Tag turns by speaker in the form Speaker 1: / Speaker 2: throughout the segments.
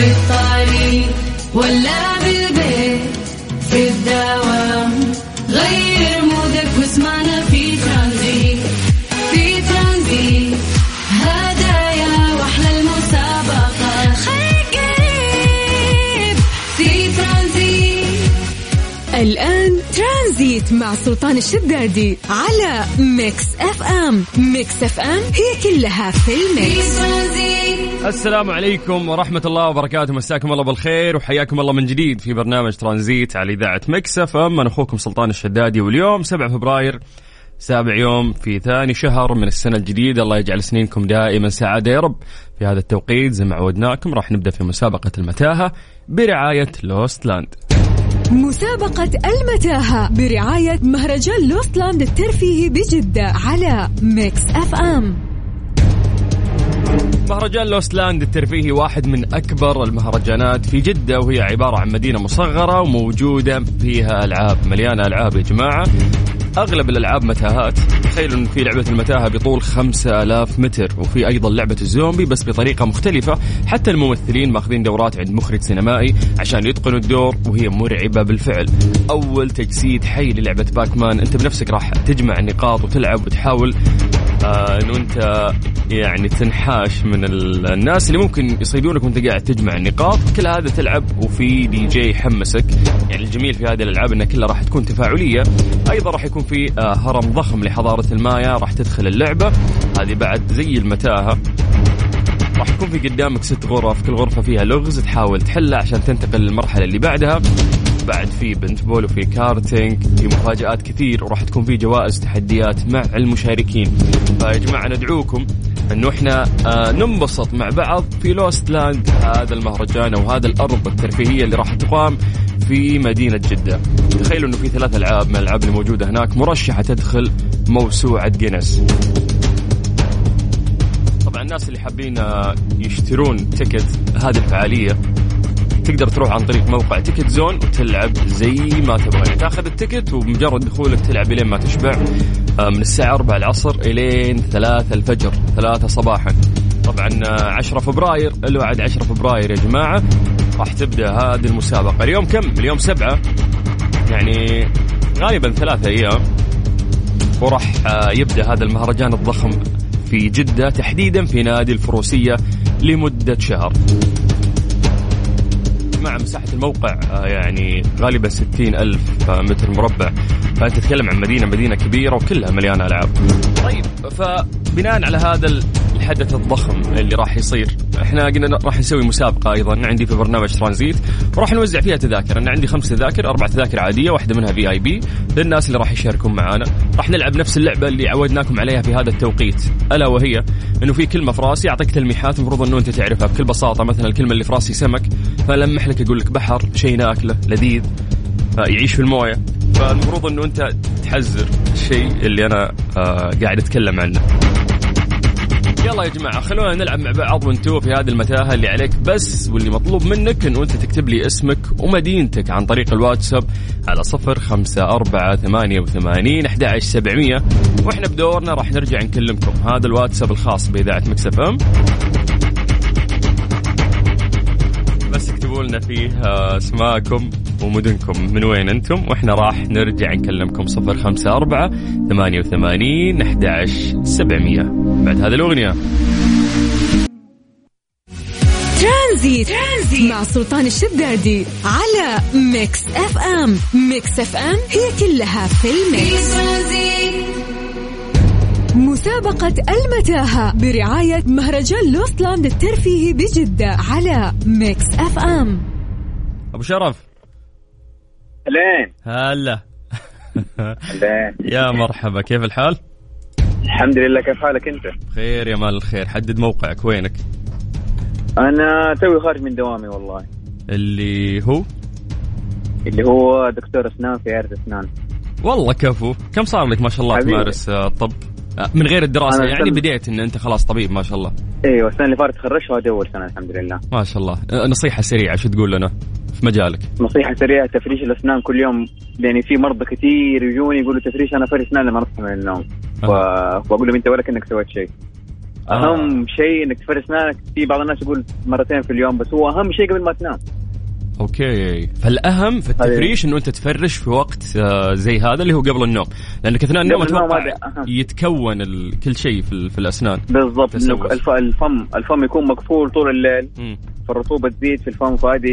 Speaker 1: في الطريق ولا بالبيت
Speaker 2: مع سلطان الشدادي على Mix FM Mix FM هي كلها في ال
Speaker 1: mix
Speaker 3: السلام عليكم ورحمة الله وبركاته. مساكم الله بالخير وحياكم الله من جديد في برنامج ترانزيت على إذاعة Mix FM أنا أخوكم سلطان الشدادي واليوم 7 فبراير سابع يوم في ثاني شهر من السنة الجديدة. الله يجعل سنينكم دائما سعادة يا رب. في هذا التوقيت زي ما عودناكم راح نبدأ في مسابقة المتاهة برعاية Lost Land
Speaker 2: مسابقة المتاهة برعاية مهرجان Lost Land الترفيهي بجدة على Mix FM.
Speaker 3: مهرجان لوستلاند الترفيهي واحد من أكبر المهرجانات في جدة وهي عبارة عن مدينة مصغرة وموجودة فيها ألعاب مليانة ألعاب يا جماعة. أغلب الألعاب متاهات. تخيلوا أن في لعبة المتاهة بطول 5000 متر وفي أيضا لعبة الزومبي بس بطريقة مختلفة. حتى الممثلين ماخذين دورات عند مخرج سينمائي عشان يتقنوا الدور وهي مرعبة بالفعل. أول تجسيد حي للعبة باكمان أنت بنفسك راح تجمع النقاط وتلعب وتحاول آه إنه أنت يعني تنحاش من ال- الناس اللي ممكن يصيدونك وأنت قاعد تجمع النقاط. كل هذا تلعب وفي دي جي يحمسك يعني الجميل في هذه الألعاب انها كلها راح تكون تفاعلية. أيضا راح يكون في آه هرم ضخم لحضارة المايا راح تدخل اللعبة. هذه بعد زي المتاهة. راح يكون في قدامك ست غرف كل غرفة فيها لغز تحاول تحلها عشان تنتقل للمرحلة اللي بعدها. بعد في paintball وفي كارتينج في مفاجآت كثير وراح تكون في جوائز تحديات مع المشاركين. فيا جماعة ندعوكم إنه إحنا آه ننبسط مع بعض في Lost Land هذا المهرجان أو هذا الأرض الترفيهية اللي راح تقام. في مدينة جدة. تخيلوا إنه في ثلاث ألعاب من الألعاب اللي موجودة هناك مرشحة تدخل موسوعة جينيس. طبعا الناس اللي حابين آه، يشترون ticket هذه الفعالية تقدر تروح عن طريق موقع Ticket Zone وتلعب زي ما تبغى. تاخذ ال ticket وبمجرد دخولك تلعب لين ما تشبع آه، من الساعة 4 العصر إلين 3 الفجر 3 صباحا. طبعا آه، 10 فبراير الوعد 10 فبراير يا جماعة راح تبدأ هذه المسابقة. اليوم كم؟ اليوم سبعة. يعني غالبا ثلاثة أيام. وراح آه، يبدأ هذا المهرجان الضخم في جدة تحديدا في نادي الفروسية لمدة شهر. مع مساحة الموقع آه، يعني غالبا 60 ألف آه، متر مربع. فأنت تتكلم عن مدينة مدينة كبيرة وكلها مليانة ألعاب. طيب فبناء على هذا الحدث الضخم اللي راح يصير. إحنا قلنا راح نسوي مسابقة أيضا. عندي في برنامج ترانزيت. وراح نوزع فيها تذاكر أنا عندي خمس تذاكر أربع تذاكر عادية واحدة منها في آي بي للناس اللي راح يشاركون معانا. راح نلعب نفس اللعبة اللي عودناكم عليها في هذا التوقيت. ألا وهي أنه في كلمة في راسي أعطيك تلميحات المفروض أنه أنت تعرفها. بكل بساطة مثلا الكلمة اللي في راسي سمك فلمح لك أقول لك بحر شيء ناكله لذيذ آه، يعيش في الموية. فالمفروض إنه أنت تحذر الشيء اللي أنا آه قاعد أتكلم عنه. يلا يا جماعة خلونا نلعب مع بعض ونتوه في هذه المتاهة اللي عليك. بس واللي مطلوب منك انه أنت تكتب لي اسمك ومدينتك عن طريق الواتساب على صفر خمسة أربعة ثمانية وثمانين أحد سبعمية. وإحنا بدورنا راح نرجع نكلمكم. هذا الواتساب الخاص بإذاعة مكسف أم. بس اكتبوا لنا فيه آه، أسماءكم ومدنكم. من وين أنتم؟ وإحنا راح نرجع نكلمكم صفر خمسة أربعة ثمانية وثمانين أحد سبعمية. بعد هذه الأغنية.
Speaker 2: ترانزيت. ترانزيت مع سلطان الشدادي على Mix FM. Mix FM هي كلها في ال
Speaker 1: mix.
Speaker 2: مسابقة المتاهة برعاية مهرجان Lost Land الترفيهي بجدة على Mix FM
Speaker 3: أبو شرف.
Speaker 4: لين
Speaker 3: هلا.
Speaker 4: لين
Speaker 3: يا مرحبا كيف الحال؟
Speaker 4: الحمد لله كيف حالك أنت؟
Speaker 3: خير يا مال الخير. حدد موقعك وينك؟
Speaker 4: أنا توي خارج من دوامي والله.
Speaker 3: اللي هو؟
Speaker 4: اللي هو دكتور أسنان في عيادة أسنان.
Speaker 3: والله كفو. كم صار لك؟ ما شاء الله
Speaker 4: حبيبي.
Speaker 3: تمارس الطب. من غير الدراسة
Speaker 4: أنا
Speaker 3: يعني
Speaker 4: سلم.
Speaker 3: بديت إن أنت خلاص طبيب ما شاء الله.
Speaker 4: أيوه السنة اللي فاتت تخرجت وهذه أول سنة الحمد لله.
Speaker 3: ما شاء الله. آه، نصيحة سريعة شو تقول لنا في مجالك.
Speaker 4: نصيحة سريعة تفريش الأسنان كل يوم. يعني في مرضى كثير يجوني يقولوا تفريش أنا فرش أسنان لما اصحى من النوم. ف... وأقول لهم أنت ولا كأنك سويت شيء.
Speaker 3: آه.
Speaker 4: أهم شيء إنك تفرش أسنانك. في بعض الناس يقول مرتين في اليوم بس هو أهم شيء قبل ما تنام.
Speaker 3: أوكي. فالأهم في التفريش إنه أنت تفرش في وقت آه، زي هذا اللي هو قبل النوم. لانك اثناء النوم
Speaker 4: أتوقع.
Speaker 3: يتكون كل شيء في, في الأسنان.
Speaker 4: بالضبط. الفم الفم يكون مقفول طول الليل. فالرطوبة تزيد في الفم فهذه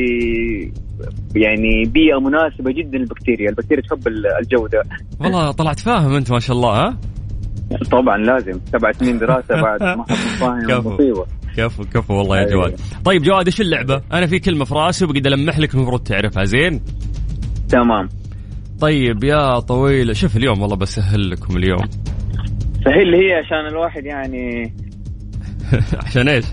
Speaker 4: يعني بيئة مناسبة جدا للبكتيريا، البكتيريا تحب ال- الجو ده
Speaker 3: والله طلعت فاهم أنت ما شاء الله ها؟
Speaker 4: طبعا لازم. سبع سنين دراسة بعد ما حد فاهم
Speaker 3: كفو. كفو كفو والله يا
Speaker 4: أيوة.
Speaker 3: جواد. طيب جواد إيش اللعبة؟ أنا في كلمة في راسي وبقيت ألمح لك المفروض تعرفها زين؟
Speaker 4: تمام.
Speaker 3: طيب يا طويل شوف اليوم والله بسهل لكم اليوم.
Speaker 4: سهل هي عشان الواحد يعني
Speaker 3: عشان إيش؟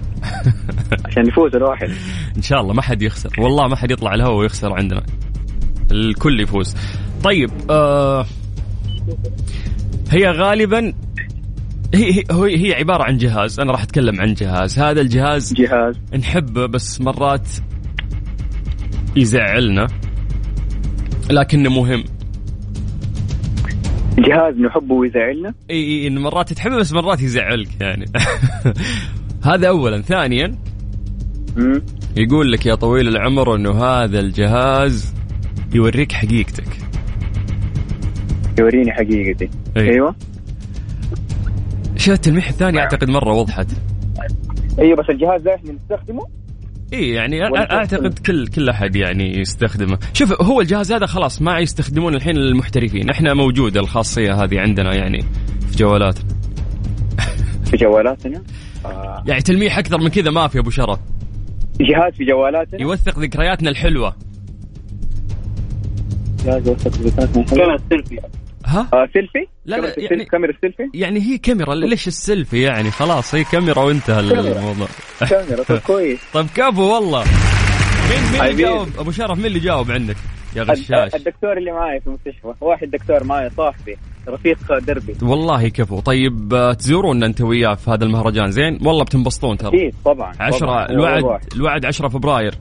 Speaker 4: عشان يفوز الواحد.
Speaker 3: إن شاء الله ما حد يخسر. والله ما حد يطلع الهواء ويخسر عندنا. الكل يفوز. طيب آه هي غالبا هي هي هي- عبارة عن جهاز. أنا راح أتكلم عن جهاز. هذا الجهاز
Speaker 4: جهاز.
Speaker 3: نحبه بس مرات يزعلنا لكنه مهم.
Speaker 4: جهاز نحبه ويزعلنا؟
Speaker 3: اي اي إن مرات تحبه بس مرات يزعلك يعني. هذا اولا. ثانيا. يقول لك يا طويل العمر إنه هذا الجهاز يوريك حقيقتك.
Speaker 4: يوريني حقيقتي.
Speaker 3: أي.
Speaker 4: أيوه.
Speaker 3: شو التلميح الثاني أعتقد مرة وضحت.
Speaker 4: أيوه بس الجهاز ده إحنا نستخدمه؟
Speaker 3: اي يعني أعتقد كل كل أحد يعني يستخدمه. شوف هو الجهاز هذا خلاص ما يستخدمون الحين المحترفين إحنا موجوده الخاصية هذه عندنا يعني في جوالاتنا
Speaker 4: في جوالاتنا؟ آه.
Speaker 3: يعني تلميح أكثر من كذا ما في أبو شرف.
Speaker 4: جهاز في جوالاتنا؟
Speaker 3: يوثق ذكرياتنا الحلوة.
Speaker 4: جهاز يوثق ذكرياتنا سيلفي
Speaker 3: ها؟
Speaker 4: آه سيلفي؟
Speaker 3: لا، لا، يعني-
Speaker 4: كاميرا السيلفي
Speaker 3: يعني هي كاميرا ليش السيلفي يعني؟ خلاص هي كاميرا وانتهى. الموضوع.
Speaker 4: كاميرا طب كويس.
Speaker 3: طيب كفو والله. مين مين اللي. جاوب؟ أبو شرف مين اللي جاوب عندك يا غشاش.
Speaker 4: الدكتور اللي معي في المستشفى. واحد دكتور معي صاحبي رفيق دربي.
Speaker 3: والله كفو. طيب آه، تزورونا أنت وياه في هذا المهرجان؟ زين والله بتنبسطون ترى.
Speaker 4: أكيد طبعا
Speaker 3: عشرة
Speaker 4: طبعاً.
Speaker 3: الوعد
Speaker 4: واحد.
Speaker 3: الوعد 10 فبراير.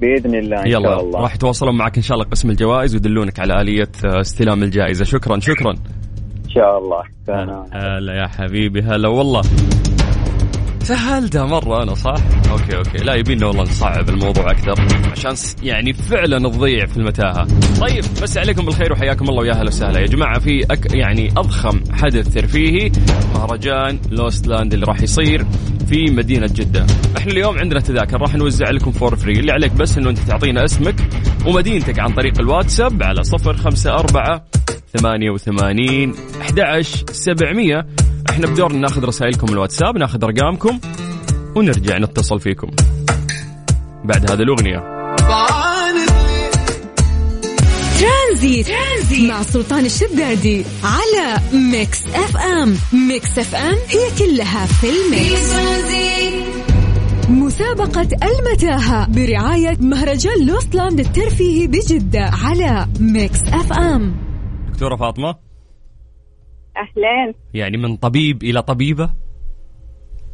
Speaker 4: بإذن الله إن
Speaker 3: يلا
Speaker 4: شاء الله.
Speaker 3: راح يتواصلون معك إن شاء الله قسم الجوائز ويدلونك على آلية آه، استلام الجائزة. شكرا شكرا.
Speaker 4: إن شاء الله.
Speaker 3: هلا يا حبيبي هلا والله. سهلتها مرة أنا صح؟ أوكي أوكي لا يبينا والله نصعب الموضوع أكثر عشان يعني فعلا تضيع في المتاهة. طيب بس عليكم بالخير وحياكم الله ويا أهلا وسهلا يا جماعة في أك يعني أضخم حدث ترفيهي مهرجان Lost Land اللي راح يصير في مدينة جدة. إحنا اليوم عندنا تذاكر راح نوزع لكم for free، اللي عليك بس إنه أنت تعطينا اسمك ومدينتك عن طريق الواتساب على صفر خمسة أربعة ثمانية وثمانين أحد عشر سبعمية إحنا بدورنا ناخذ رسائلكم الواتساب ناخذ أرقامكم ونرجع نتصل فيكم. بعد هذه الأغنية.
Speaker 2: Transit. Transit مع سلطان الشدادي على Mix FM. Mix FM هي كلها في ال
Speaker 1: Mix.
Speaker 2: مسابقة المتاهة برعاية مهرجان Lost Land الترفيهي بجدة على Mix FM.
Speaker 3: دكتورة فاطمة.
Speaker 5: أهلين.
Speaker 3: يعني من طبيب إلى طبيبة؟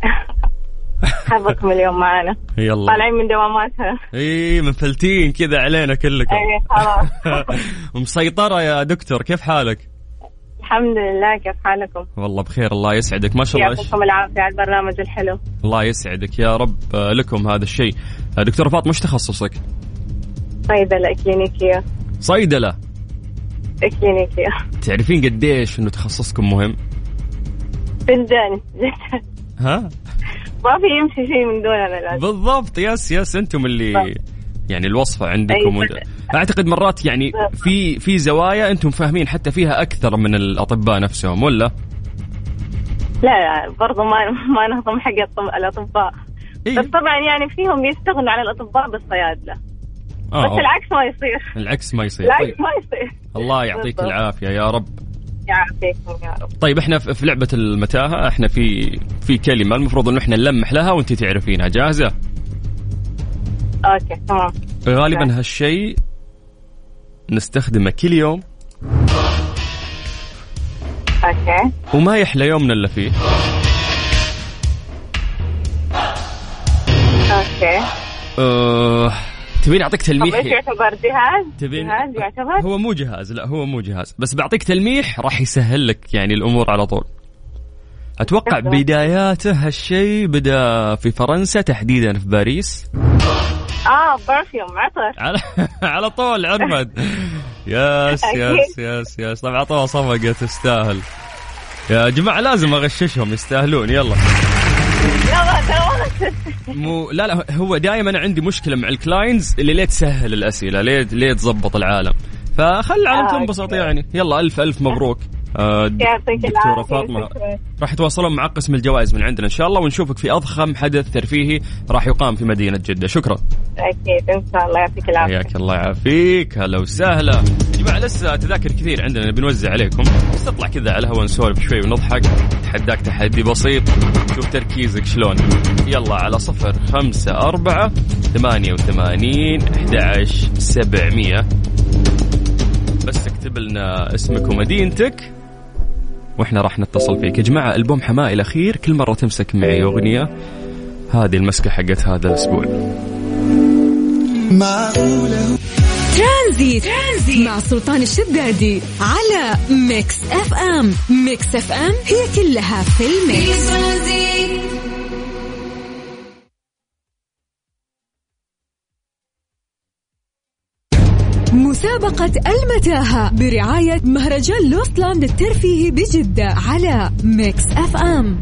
Speaker 5: حظكم اليوم معنا.
Speaker 3: يلا.
Speaker 5: طالعين من دواماتها.
Speaker 3: اي منفلتين كذا علينا كلكم.
Speaker 5: اي خلاص.
Speaker 3: مسيطرة يا دكتور كيف حالك؟
Speaker 5: الحمد لله كيف حالكم؟
Speaker 3: والله بخير الله يسعدك. ما شاء الله.
Speaker 5: يعطيكم العافية على البرنامج الحلو.
Speaker 3: الله يسعدك. يا رب آه، لكم هذا الشيء. آه، دكتورة فاطمة إيش تخصصك؟
Speaker 5: صيدلة اكلينيكيه اكلينيكيه
Speaker 3: تعرفين قديش إنه تخصصكم مهم
Speaker 5: جدا
Speaker 3: ها
Speaker 5: ما في يمشي شيء من لازم
Speaker 3: بالضبط يس يس أنتم اللي
Speaker 5: بالضبط.
Speaker 3: يعني الوصفة عندكم
Speaker 5: أيوة.
Speaker 3: وانت... أعتقد مرات يعني في في زوايا أنتم فاهمين حتى فيها أكثر من الأطباء نفسهم ولا؟
Speaker 5: لا لا برضو ما ما نهضم حق الأطباء
Speaker 3: إيه.
Speaker 5: بس طبعا يعني فيهم يستغنوا عن الأطباء بالصيادلة
Speaker 3: آه
Speaker 5: بس العكس ما يصير.
Speaker 3: العكس ما يصير.
Speaker 5: العكس
Speaker 3: طيب.
Speaker 5: ما يصير.
Speaker 3: الله يعطيك
Speaker 5: بالضبط.
Speaker 3: العافية يا رب.
Speaker 5: يعافيكم يا رب.
Speaker 3: طيب إحنا في في لعبة المتاهة إحنا في في كلمة. المفروض انه إحنا نلمح لها وانت تعرفينها. جاهزة؟
Speaker 5: أوكي تمام.
Speaker 3: غالبا هالشيء نستخدمه كل يوم.
Speaker 5: أوكي.
Speaker 3: وما يحلى يومنا إلا فيه.
Speaker 5: أوكي.
Speaker 3: أه... تبين أعطيك
Speaker 5: طب
Speaker 3: تلميح
Speaker 5: إيش يعتبر؟ جهاز؟
Speaker 3: تبين
Speaker 5: جهاز يعتبر؟
Speaker 3: هو مو جهاز لا هو مو جهاز. بس بعطيك تلميح راح يسهل لك يعني الأمور على طول. أتوقع بداياته هالشيء بدأ في فرنسا تحديدا في باريس.
Speaker 5: آه perfume عطر.
Speaker 3: على على طول عرفت yes yes yes yes. طبعا اعطوها صفقه تستاهل. يا جماعة لازم أغششهم يستاهلون. يلا. مو لا لا هو دائما عندي مشكلة مع الكلاينز اللي ليه تسهل الأسئلة ليه ليه تظبط العالم. فخل العالم
Speaker 5: آه،
Speaker 3: تنبسط. يعني. يلا ألف ألف مبروك. آه، فاطمة
Speaker 5: شكراً.
Speaker 3: راح يتواصلون مع قسم الجوائز من عندنا. إن شاء الله ونشوفك في أضخم حدث ترفيهي راح يقام في مدينة جدة. شكرا.
Speaker 5: أكيد إن شاء الله. يعطيك العافية.
Speaker 3: حياك الله يعافيك. هلا وسهلا. يا جماعة لسه تذاكر كثير عندنا. نبي نوزع عليكم. بس تطلع كذا على الهواء نسولف شوي ونضحك. تحداك تحدي بسيط. شوف تركيزك شلون. يلا على صفر خمسة أربعة ثمانية وثمانين أحد عشر سبعمية. بس اكتب لنا اسمك ومدينتك. وإحنا راح نتصل فيك. يا جماعة ألبوم حماقي الأخير كل مرة تمسك معي أغنية. هذه المسكة حقت هذا الأسبوع.
Speaker 2: Transit, Transit مع سلطان الشدادي على Mix FM. Mix FM هي كلها في
Speaker 1: ال
Speaker 2: Mix.
Speaker 1: ترانزيت
Speaker 2: مسابقة المتاهة برعاية مهرجان Lost Land الترفيهي بجدة على Mix FM.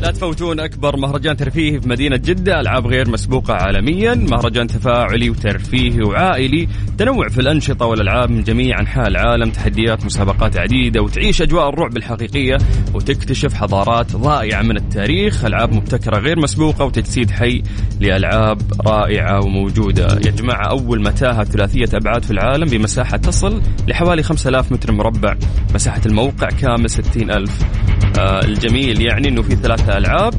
Speaker 3: لا تفوتون أكبر مهرجان ترفيهي في مدينة جدة ألعاب غير مسبوقة عالميا مهرجان تفاعلي وترفيهي وعائلي تنوع في الأنشطة والألعاب من جميع أنحاء العالم تحديات مسابقات عديدة وتعيش أجواء الرعب الحقيقية وتكتشف حضارات ضائعة من التاريخ ألعاب مبتكرة غير مسبوقة وتجسيد حي لألعاب رائعة وموجودة. يا جماعة أول متاهة ثلاثية أبعاد في العالم بمساحة تصل لحوالي 5000 متر مربع مساحة الموقع كامل 60000 آه الجميل يعني أنه في ثلاثة ألعاب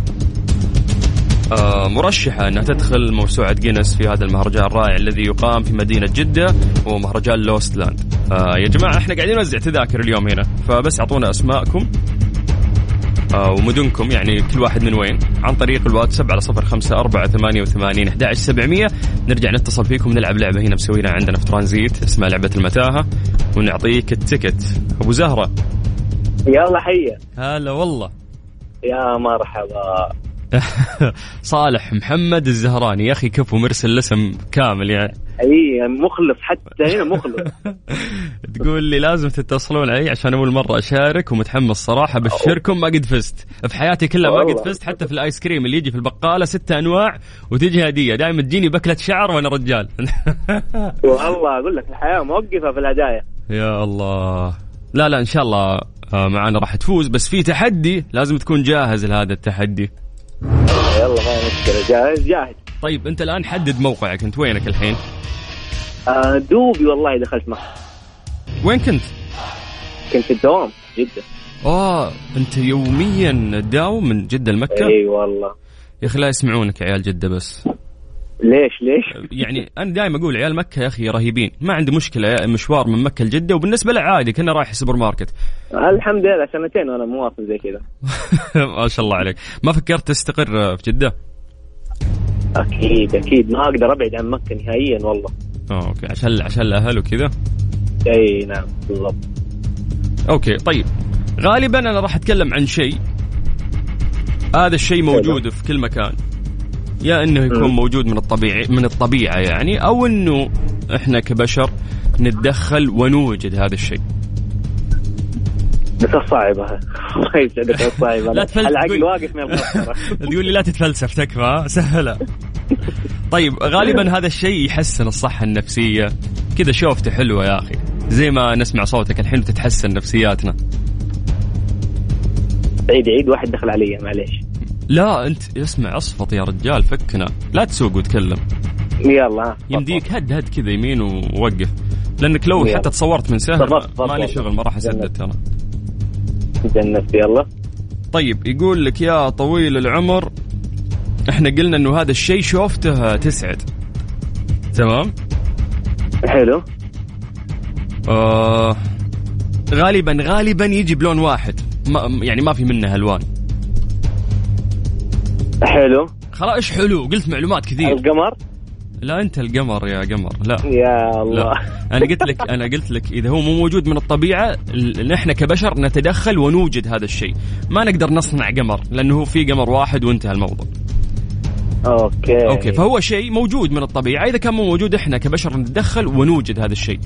Speaker 3: آه، مرشحة أنها تدخل موسوعة جينيس في هذا المهرجان الرائع الذي يقام في مدينة جدة وهو مهرجان Lost Land آه يا جماعة إحنا قاعدين نوزع تذاكر اليوم هنا فبس أعطونا أسماءكم آه ومدنكم يعني كل واحد من وين عن طريق الواتساب على صفر خمسة أربعة ثمانية وثمانين أحد سبعمية. نرجع نتصل فيكم نلعب لعبة هنا مسوينها عندنا في ترانزيت اسمها لعبة المتاهة ونعطيك ال ticket. أبو زهرة.
Speaker 4: يلا حيا.
Speaker 3: هلا والله.
Speaker 4: يا مرحبا.
Speaker 3: صالح محمد الزهراني. يا أخي كفو مرسل الاسم كامل يعني.
Speaker 4: أي مخلص حتى هنا مخلص.
Speaker 3: تقول لي لازم تتصلون علي عشان أول مرة أشارك ومتحمس صراحة بشركم ما قد فزت في حياتي كلها ما قد. فزت حتى في الآيس كريم اللي يجي في البقالة ستة أنواع وتجي هدية. دائما تجيني بكلة شعر وأنا رجال.
Speaker 4: والله أقول لك الحياة موقفة في الهدايا.
Speaker 3: يا الله. لا لا إن شاء الله آه، معانا راح تفوز. بس في تحدي لازم تكون جاهز لهذا التحدي.
Speaker 4: يلا ما مشكلة. جاهز جاهز.
Speaker 3: طيب أنت الآن حدد موقعك. أنت وينك الحين؟
Speaker 4: آه دوبي والله دخلت مصر
Speaker 3: وين كنت؟
Speaker 4: كنت في الدوام جدا
Speaker 3: آه أنت يوميا تداوم من جدة لمكة؟
Speaker 4: إي والله.
Speaker 3: يا أخي لا يسمعونك عيال جدة بس.
Speaker 4: ليش ليش؟
Speaker 3: يعني أنا دائما أقول عيال مكة يا أخي رهيبين. ما عندي مشكلة مشوار من مكة لجدة وبالنسبة له عادي كنا رايح سوبر ماركت.
Speaker 4: الحمد لله سنتين وأنا مواصل زي كذا.
Speaker 3: ما شاء الله عليك. ما فكرت تستقر في جدة؟
Speaker 4: أكيد أكيد. ما أقدر أبعد عن مكة نهائيا والله.
Speaker 3: أوكي عشان عشان الأهل وكذا؟
Speaker 4: إي نعم بالضبط.
Speaker 3: أوكي طيب. غالبا أنا راح أتكلم عن شيء. هذا الشيء موجود في كل مكان. يا إنه يكون. موجود من الطبيعي من الطبيعة يعني أو إنه إحنا كبشر نتدخل ونوجد هذا الشيء.
Speaker 4: بس صعبة الله يسعدك صعبة
Speaker 3: لا
Speaker 4: العقل واقف من الخطرة
Speaker 3: تقول لي لا تتفلسف تكفى. ها؟ سهلة. طيب غالبا هذا الشيء يحسن الصحة النفسية. كذا شوفته حلوة يا أخي. زي ما نسمع صوتك الحين وتتحسن نفسياتنا.
Speaker 4: عيد عيد واحد دخل علي معليش.
Speaker 3: لا أنت اسمع اصفط يا رجال فكنا. لا تسوق وتكلم.
Speaker 4: يلا.
Speaker 3: يمديك هد هد كذا يمين ووقف. لأنك لو
Speaker 4: يلا.
Speaker 3: حتى تصورت من سهل
Speaker 4: تفضل،
Speaker 3: ما لي
Speaker 4: تفضل.
Speaker 3: شغل ما راح أسدد ترى.
Speaker 4: جنبت يلا.
Speaker 3: طيب يقول لك يا طويل العمر إحنا قلنا إنه هذا الشيء شوفته تسعد. تمام؟
Speaker 4: حلو.
Speaker 3: آه غالبا غالبا يجي بلون واحد. ما يعني ما في منه ألوان.
Speaker 4: حلو.
Speaker 3: خلاص إيش حلو؟ قلت معلومات كثير.
Speaker 4: القمر؟
Speaker 3: لا أنت القمر يا قمر. لا.
Speaker 4: يا الله.
Speaker 3: لا أنا قلت لك أنا قلت لك إذا هو مو موجود من الطبيعة ال- نحن كبشر نتدخل ونوجد هذا الشيء. ما نقدر نصنع قمر لأنه هو في قمر واحد وانتهى الموضوع.
Speaker 4: okay.
Speaker 3: okay فهو شيء موجود من الطبيعة. إذا كان مو موجود إحنا كبشر نتدخل ونوجد هذا الشيء.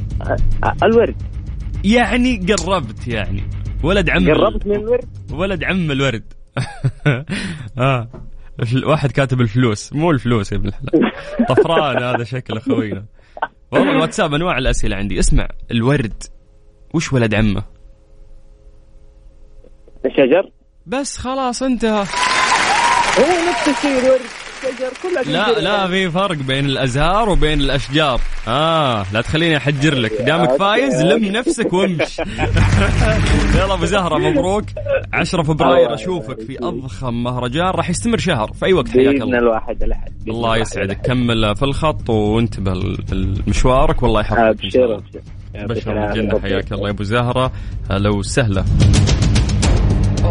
Speaker 4: الورد.
Speaker 3: يعني قربت يعني. ولد عم
Speaker 4: قربت من الورد؟
Speaker 3: ولد عم الورد. آه. واحد كاتب الفلوس. مو الفلوس يا ابن الحلال. طفران هذا شكله خوينا. والله الواتساب أنواع الأسئلة عندي. اسمع الورد. وش ولد عمه؟
Speaker 4: الشجر؟
Speaker 3: بس خلاص انتهى.
Speaker 4: هو نفس الشيء الورد. الشجر كلها
Speaker 3: لا لا في فرق بين الأزهار وبين الأشجار. آه لا تخليني أحجر لك. دامك فايز لم نفسك وامش. يلا أبو زهرة مبروك. 10 فبراير أشوفك في أضخم مهرجان. راح يستمر شهر في أي وقت حياك
Speaker 4: بإذن
Speaker 3: الله.
Speaker 4: الواحد الاحد
Speaker 3: الله يسعدك. كمل في الخط وانتبه لمشوارك. والله يحفظك أبشر.
Speaker 4: أبشر.
Speaker 3: بشر الجنة. حياك الله يا أبو زهرة. هلا وسهلا.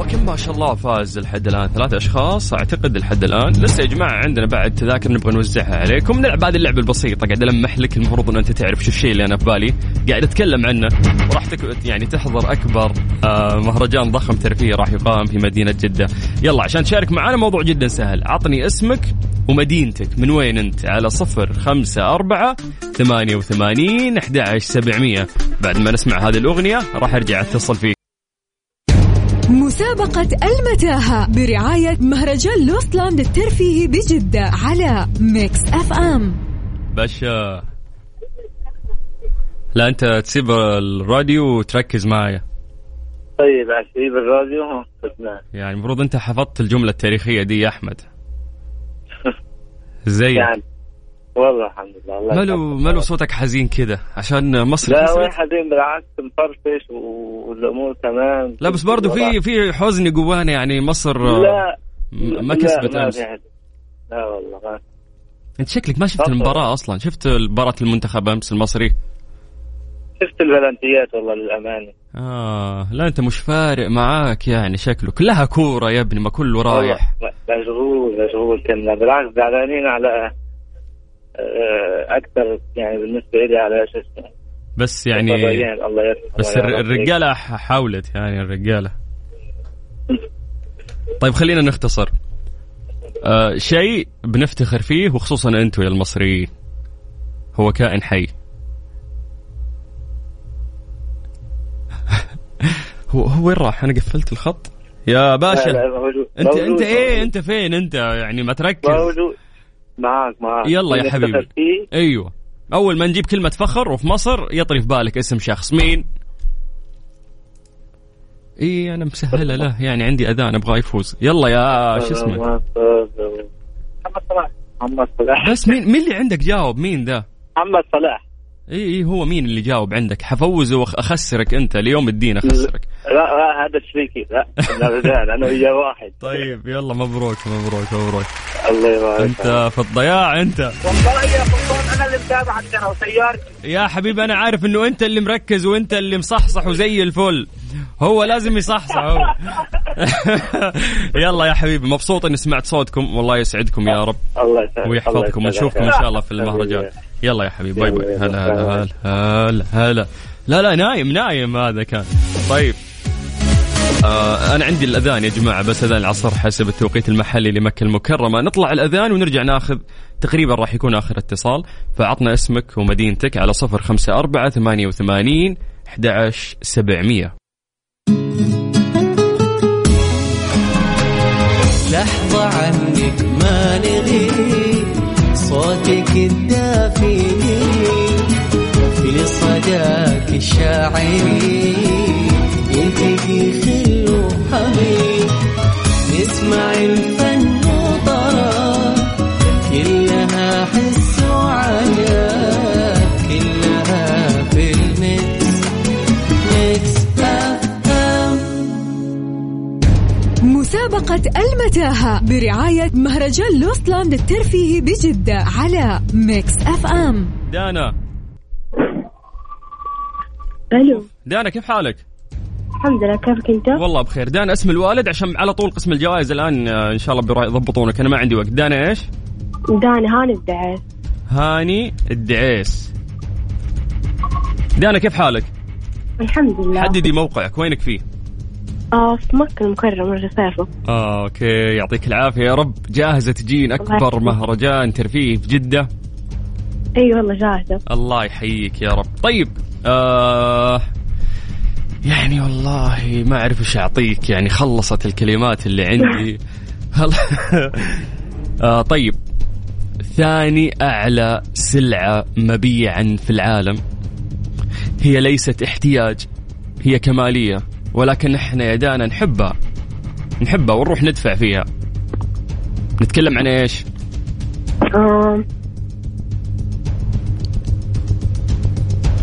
Speaker 3: كم ما شاء الله فاز لحد الآن ثلاثة أشخاص. أعتقد لحد الآن لسه يا جماعة عندنا بعد تذاكر نبغى نوزعها عليكم. نلعب هذه اللعبة البسيطة. قاعد ألمح لك المفروض إن أنت تعرف شو الشيء اللي أنا في بالي. قاعد أتكلم عنه. وراح تك... يعني تحضر أكبر آه مهرجان ضخم ترفيهي راح يقام في مدينة جدة. يلا عشان تشارك معنا موضوع جدا سهل. عطني اسمك ومدينتك. من وين أنت؟ على صفر خمسة أربعة ثمانية وثمانين أحد عشر سبعمية. بعد ما نسمع هذه الأغنية راح أرجع أتصل فيك.
Speaker 2: مسابقة المتاهة برعاية مهرجان Lost Land الترفيهي بجدة على Mix FM.
Speaker 3: باشا. لا أنت تسيب الراديو وتركز معايا.
Speaker 4: طيب أسيب الراديو.
Speaker 3: يعني المفروض أنت حفظت الجملة التاريخية دي يا أحمد. زي
Speaker 4: يعني والله الحمد لله. الله
Speaker 3: ماله. ماله صوتك حزين كده؟ عشان مصر
Speaker 4: لا وين حزين بالعكس مفرفش والأمور تمام.
Speaker 3: لا بس برضو في في حزن جوانا يعني مصر
Speaker 4: لا
Speaker 3: م- ما
Speaker 4: لا،
Speaker 3: كسبت
Speaker 4: أمس. حزن. لا والله ما
Speaker 3: انت شكلك ما شفت
Speaker 4: تفضل.
Speaker 3: المباراة أصلا. شفت مباراة المنتخب أمس المصري؟
Speaker 4: شفت البلنتيات والله للأمانة.
Speaker 3: آه لا أنت مش فارق معاك يعني شكله. كلها كورة يا ابني ما كله رايح.
Speaker 4: مشغول مشغول كنا. بالعكس زعلانين على آه، أكثر يعني بالنسبة لي على شو اسمه.
Speaker 3: بس يعني
Speaker 4: الله يرحمه
Speaker 3: بس
Speaker 4: يا
Speaker 3: الر-
Speaker 4: رب.
Speaker 3: الرجالة ح- حاولت يعني الرجالة. طيب خلينا نختصر. آه شيء بنفتخر فيه وخصوصا أنتم يا المصريين هو كائن حي. هو هو وين راح؟ أنا قفلت الخط. يا
Speaker 4: لا،
Speaker 3: باشا.
Speaker 4: لا، موجود.
Speaker 3: انت
Speaker 4: موجود،
Speaker 3: انت
Speaker 4: إيه.
Speaker 3: أنت فين أنت؟ يعني ما تركز.
Speaker 4: موجود. معك معك
Speaker 3: يلا يا حبيبي. أيوه. أول ما نجيب كلمة فخر وفي مصر يطري في بالك اسم شخص. مين؟ إي أنا مسهلة له يعني عندي أذان أبغى يفوز. يلا يا شو اسمه؟
Speaker 4: محمد صلاح. محمد صلاح.
Speaker 3: بس مين مين اللي عندك جاوب مين ذا؟
Speaker 4: محمد صلاح.
Speaker 3: إي إي هو مين اللي جاوب عندك؟ حفوزه واخسرك أنت ليوم الدين أخسرك.
Speaker 4: لا لا هذا شريكي لا أنا وياه واحد.
Speaker 3: طيب يلا مبروك مبروك مبروك.
Speaker 4: الله يبارك.
Speaker 3: أنت في الضياع أنت.
Speaker 4: والله يا فلان أنا اللي متابعك ترى وسيارتي.
Speaker 3: يا حبيبي أنا عارف إنه أنت اللي مركز وأنت اللي مصحصح وزي الفل. هو لازم يصحصح هو. يلا يا حبيبي مبسوط إني سمعت صوتكم. والله يسعدكم يا رب.
Speaker 4: الله يسعدك
Speaker 3: ويحفظكم. ونشوفكم إن شاء الله في المهرجان. يلا يا حبيبي باي باي. هلا هلا هلا هلا هلا. لا لا نايم نايم هذا كان. طيب. آه أنا عندي الأذان يا جماعة بس أذان العصر حسب التوقيت المحلي لمكة المكرمة. نطلع الأذان ونرجع ناخذ تقريبا راح يكون آخر اتصال. فعطنا اسمك ومدينتك على صفر خمسة أربعة ثمانية وثمانين أحد عشر سبعمية.
Speaker 6: لحظة عنك ما نغيب صوتك الشاعري يلتقي خل وحبيب نسمع الفن وطرب كلها حس وعجب كلها في ال Mix Mix FM
Speaker 2: مسابقة المتاهة برعاية مهرجان Lost Land الترفيهي بجدة على Mix FM.
Speaker 3: دانا.
Speaker 5: ألو.
Speaker 3: دانا كيف حالك؟
Speaker 5: الحمد لله كيفك أنت؟
Speaker 3: والله بخير. دانا اسم الوالد عشان على طول قسم الجوائز الآن آه، إن شاء الله بيضبطونك أنا ما عندي وقت. دانا إيش؟
Speaker 5: دانا هاني الدعيس.
Speaker 3: هاني الدعيس. دانا كيف حالك؟
Speaker 5: الحمد لله.
Speaker 3: حددي موقعك. وينك فيه؟
Speaker 5: آه في مكة المكرمة الرفافة
Speaker 3: آه أوكي يعطيك العافية يا رب. جاهزة تجين
Speaker 5: يحفظك.
Speaker 3: مهرجان ترفيه في جدة؟
Speaker 5: إي والله جاهزة.
Speaker 3: الله يحييك يا رب. طيب آه يعني والله ما أعرف إيش أعطيك يعني خلصت الكلمات اللي عندي. آه طيب ثاني أعلى سلعة مبيعا في العالم هي ليست احتياج هي كمالية ولكن إحنا يا دانا نحبها نحبها ونروح ندفع فيها نتكلم عن
Speaker 5: إيش؟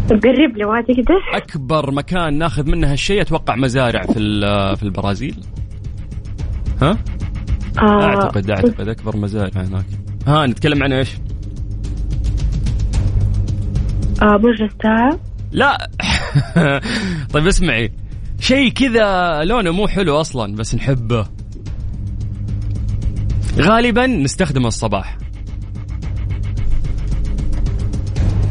Speaker 5: قرب لي ما تقدر
Speaker 3: أكبر مكان ناخذ منه هالشيء أتوقع مزارع في ال- في البرازيل. ها؟
Speaker 5: آه.
Speaker 3: أعتقد أعتقد أكبر مزارع هناك. ها نتكلم عن إيش؟
Speaker 5: آه برج الساعة.
Speaker 3: لا. طيب اسمعي. شيء كذا لونه مو حلو أصلا بس نحبه. غالبا نستخدمه الصباح.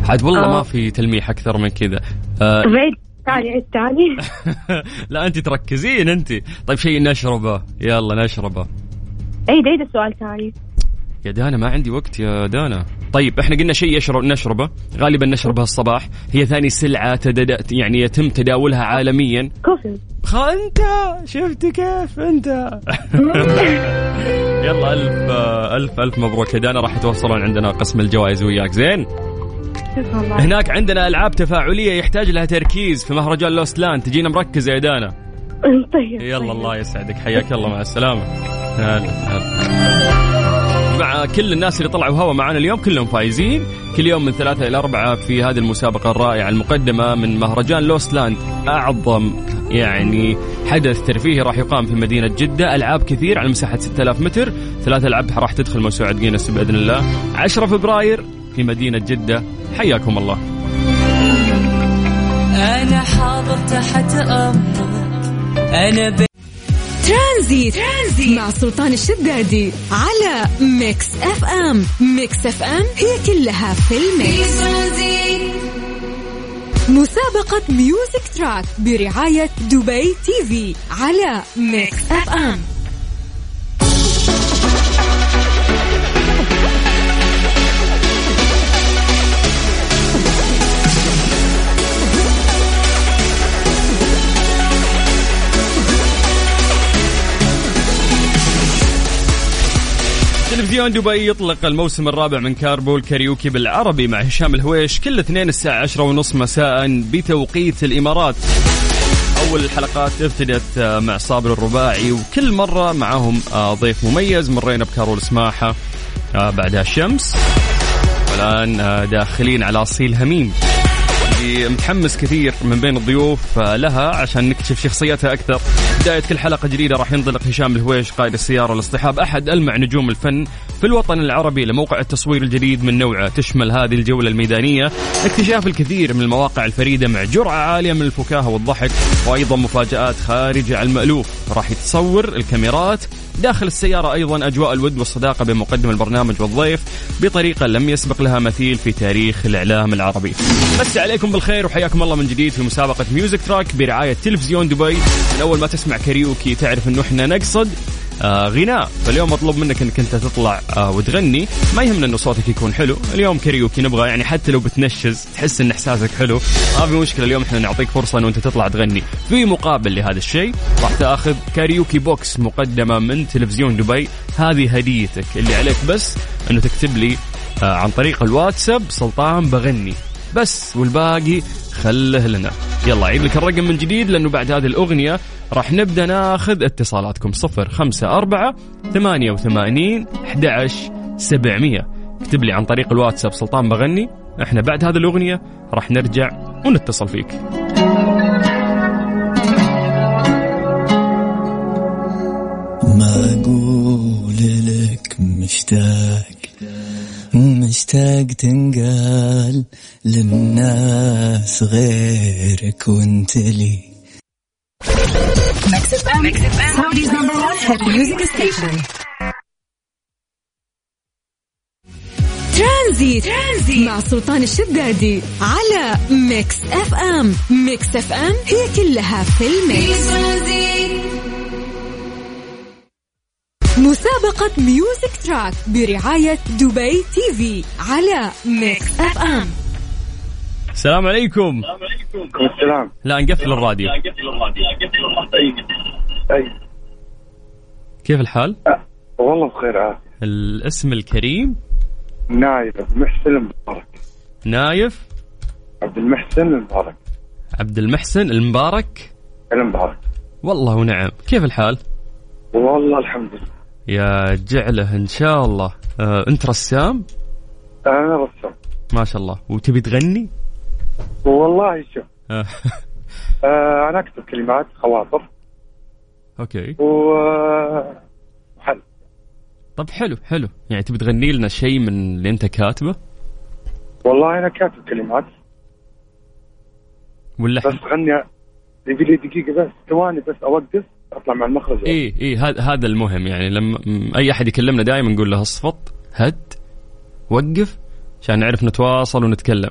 Speaker 3: عاد والله
Speaker 5: آه.
Speaker 3: ما في تلميح أكثر من كذا. آه
Speaker 5: بعيد عيد تعالي.
Speaker 3: لا انت تركزين انت. طيب شيء نشربه. يلا نشربه.
Speaker 5: عيد عيد السؤال ثاني
Speaker 3: يا دانا ما عندي وقت يا دانا. طيب إحنا قلنا شيء يشرب نشربه. غالبا نشربه الصباح. هي ثاني سلعة تدد... يعني يتم تداولها عالميا.
Speaker 5: coffee.
Speaker 3: خ أنت! شفت كيف؟ أنت! يلا ألف ألف ألف مبروك يا دانا. راح يتوصلون عندنا قسم الجوائز وياك. زين! هناك عندنا ألعاب تفاعلية يحتاج لها تركيز في مهرجان Lost Land تجينا مركزه يا دانا.
Speaker 5: طيب
Speaker 3: يلا
Speaker 5: طيب.
Speaker 3: الله يسعدك. حياك الله مع السلامة. هلا هلا. مع كل الناس اللي طلعوا هوا معنا اليوم كلهم فايزين. كل يوم من ثلاثة إلى أربعة في هذه المسابقة الرائعة المقدمة من مهرجان Lost Land أعظم يعني حدث ترفيهي راح يقام في مدينة جدة. ألعاب كثير على مساحة 6000 متر. ثلاث ألعاب راح تدخل موسوعة جينيس بإذن الله. 10 فبراير في مدينة جدة. حياكم الله.
Speaker 7: أنا حاضر تحت أمرك. أنا ب...
Speaker 2: Tranzit, Tranzit. مع سلطان الشدادي على Mix FM. Mix FM هي كلها في ال
Speaker 1: Mix.
Speaker 2: مسابقة Music Track برعاية دبي TV على Mix FM.
Speaker 3: تلفزيون دبي يطلق الموسم الرابع من Carpool Karaoke بالعربي مع هشام الهويش كل اثنين الساعة عشرة ونص مساء بتوقيت الإمارات. أول الحلقات ابتدت آه، مع صابر الرباعي وكل مرة معهم آه، ضيف مميز مرينا بكارول سماحة آه، بعدها الشمس والآن داخلين على أصيل هميم. اللي متحمس كثير من بين الضيوف لها عشان نكتشف شخصيتها أكثر. بداية كل حلقة جديدة راح ينطلق هشام الهويش قائد السيارة لاصطحاب أحد ألمع نجوم الفن في الوطن العربي لموقع التصوير الجديد من نوعه، تشمل هذه الجولة الميدانية اكتشاف الكثير من المواقع الفريدة مع جرعة عالية من الفكاهة والضحك وأيضا مفاجآت خارجه عن المألوف، راح يتصور الكاميرات داخل السيارة أيضا أجواء الود والصداقة بين مقدم البرنامج والضيف بطريقة لم يسبق لها مثيل في تاريخ الإعلام العربي. مسيكم بالخير وحياكم الله من جديد في مسابقة Music Track برعاية تلفزيون دبي. من أول ما تسمع كاريوكي تعرف أنه إحنا نقصد آه غناء. فاليوم مطلوب منك إنك أنت تطلع آه وتغني. ما يهمنا إنه صوتك يكون حلو. اليوم كاريوكي نبغى يعني حتى لو بتنشز تحس إن إحساسك حلو. ما في مشكلة اليوم إحنا نعطيك فرصة إنه أنت تطلع تغني. في مقابل لهذا الشيء راح تأخذ karaoke box مقدمة من تلفزيون دبي. هذه هديتك اللي عليك بس إنه تكتب لي آه عن طريق الواتساب سلطان بغني. بس والباقي خله لنا. يلا عيد لك الرقم من جديد لأنه بعد هذه الأغنية راح نبدأ ناخذ اتصالاتكم. صفر خمسة أربعة ثمانية وثمانين أحد سبعمية. اكتب لي عن طريق الواتساب سلطان بغني إحنا بعد هذه الأغنية راح نرجع ونتصل فيك.
Speaker 6: ما أقول لك مشتاق مشتاق تنقال للناس غيرك وانت لي.
Speaker 2: Tranzit, Tranzit مع سلطان الشدادي على Mix FM Mix FM هي كلها في
Speaker 1: في
Speaker 2: ال
Speaker 1: Mix.
Speaker 2: Tranzit مسابقة Music Track برعاية دبي TV على Mix FM
Speaker 3: السلام عليكم.
Speaker 4: السلام.
Speaker 3: لا نقفل الراديو.
Speaker 4: أي.
Speaker 3: كيف الحال؟
Speaker 4: والله بخير عافية.
Speaker 3: الاسم الكريم؟
Speaker 4: نايف عبد المحسن المبارك.
Speaker 3: نايف؟
Speaker 4: عبد المحسن المبارك.
Speaker 3: عبد المحسن المبارك؟
Speaker 4: المبارك.
Speaker 3: والله ونعم. كيف الحال؟
Speaker 4: والله الحمد لله.
Speaker 3: يا جعله إن شاء الله. آه، أنت رسام؟
Speaker 4: أنا رسام.
Speaker 3: ما شاء الله. وتبي تغني؟
Speaker 4: والله شوف
Speaker 3: آه،
Speaker 4: آه أنا أكتب كلمات خواطر.
Speaker 3: أوكي.
Speaker 4: و وحل.
Speaker 3: طب حلو حلو. يعني تبي تغني لنا شيء من اللي أنت كاتبه؟
Speaker 4: والله أنا كاتب كلمات.
Speaker 3: ولا
Speaker 4: بس غني. يبي لي دقيقة بس ثواني بس أوقف. أطلع مع المخرج.
Speaker 3: إي إي هذا هذا المهم. يعني لما أي أحد يكلمنا دائما نقول له اصفط هد وقف عشان نعرف نتواصل ونتكلم.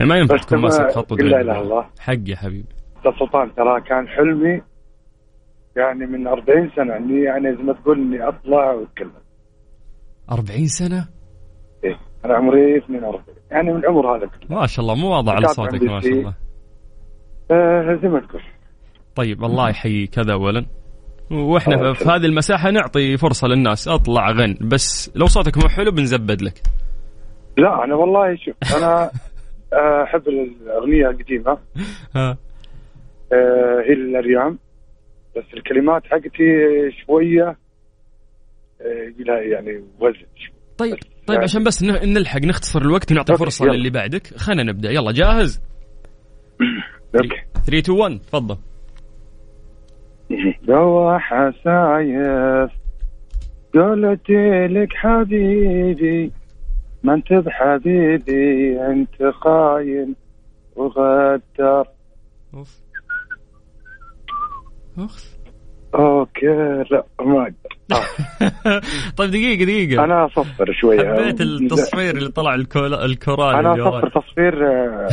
Speaker 3: يعني ما ينفع تكون
Speaker 4: ما-
Speaker 3: ماسك خط
Speaker 4: لا إله إلا الله.
Speaker 3: حق يا حبيبي.
Speaker 4: سلطان ترى كان حلمي يعني من 40 سنة إني يعني زي ما تقول إني أطلع وأتكلم.
Speaker 3: 40 سنة؟
Speaker 4: إيه أنا عمري 42 يعني من عمر هذا. كله
Speaker 3: ما شاء الله مو واضح على صوتك ما شاء. الله.
Speaker 4: آه زي ما تقول.
Speaker 3: طيب الله يحييك. هذا اولا.
Speaker 4: وإحنا
Speaker 3: في. هذه المساحة نعطي فرصة للناس. أطلع غن. بس لو صوتك مو حلو بنزبد لك.
Speaker 4: لا أنا والله شوف أنا أحب الأغنية القديمة.
Speaker 3: ها.
Speaker 4: آه، هي الاريام بس الكلمات حقتي شوية آه، لها يعني وزن.
Speaker 3: طيب طيب
Speaker 4: يعني-
Speaker 3: عشان بس نلحق نختصر الوقت ونعطي فرصة
Speaker 4: يلا.
Speaker 3: للي بعدك. خلينا نبدأ. يلا جاهز؟
Speaker 4: أوكي.
Speaker 3: 3 2 1 تفضل.
Speaker 4: دوا حسايف قلت لك حبيبي ما انت بحبيبي انت خاين وغدر.
Speaker 3: أوف. أوف.
Speaker 4: okay لا ما أقدر.
Speaker 3: طيب دقيقة دقيقة.
Speaker 4: أنا أصفر شوية.
Speaker 3: حبيت التصفير اللي طلع الكورال
Speaker 4: أنا
Speaker 3: اللي
Speaker 4: تصفير آه،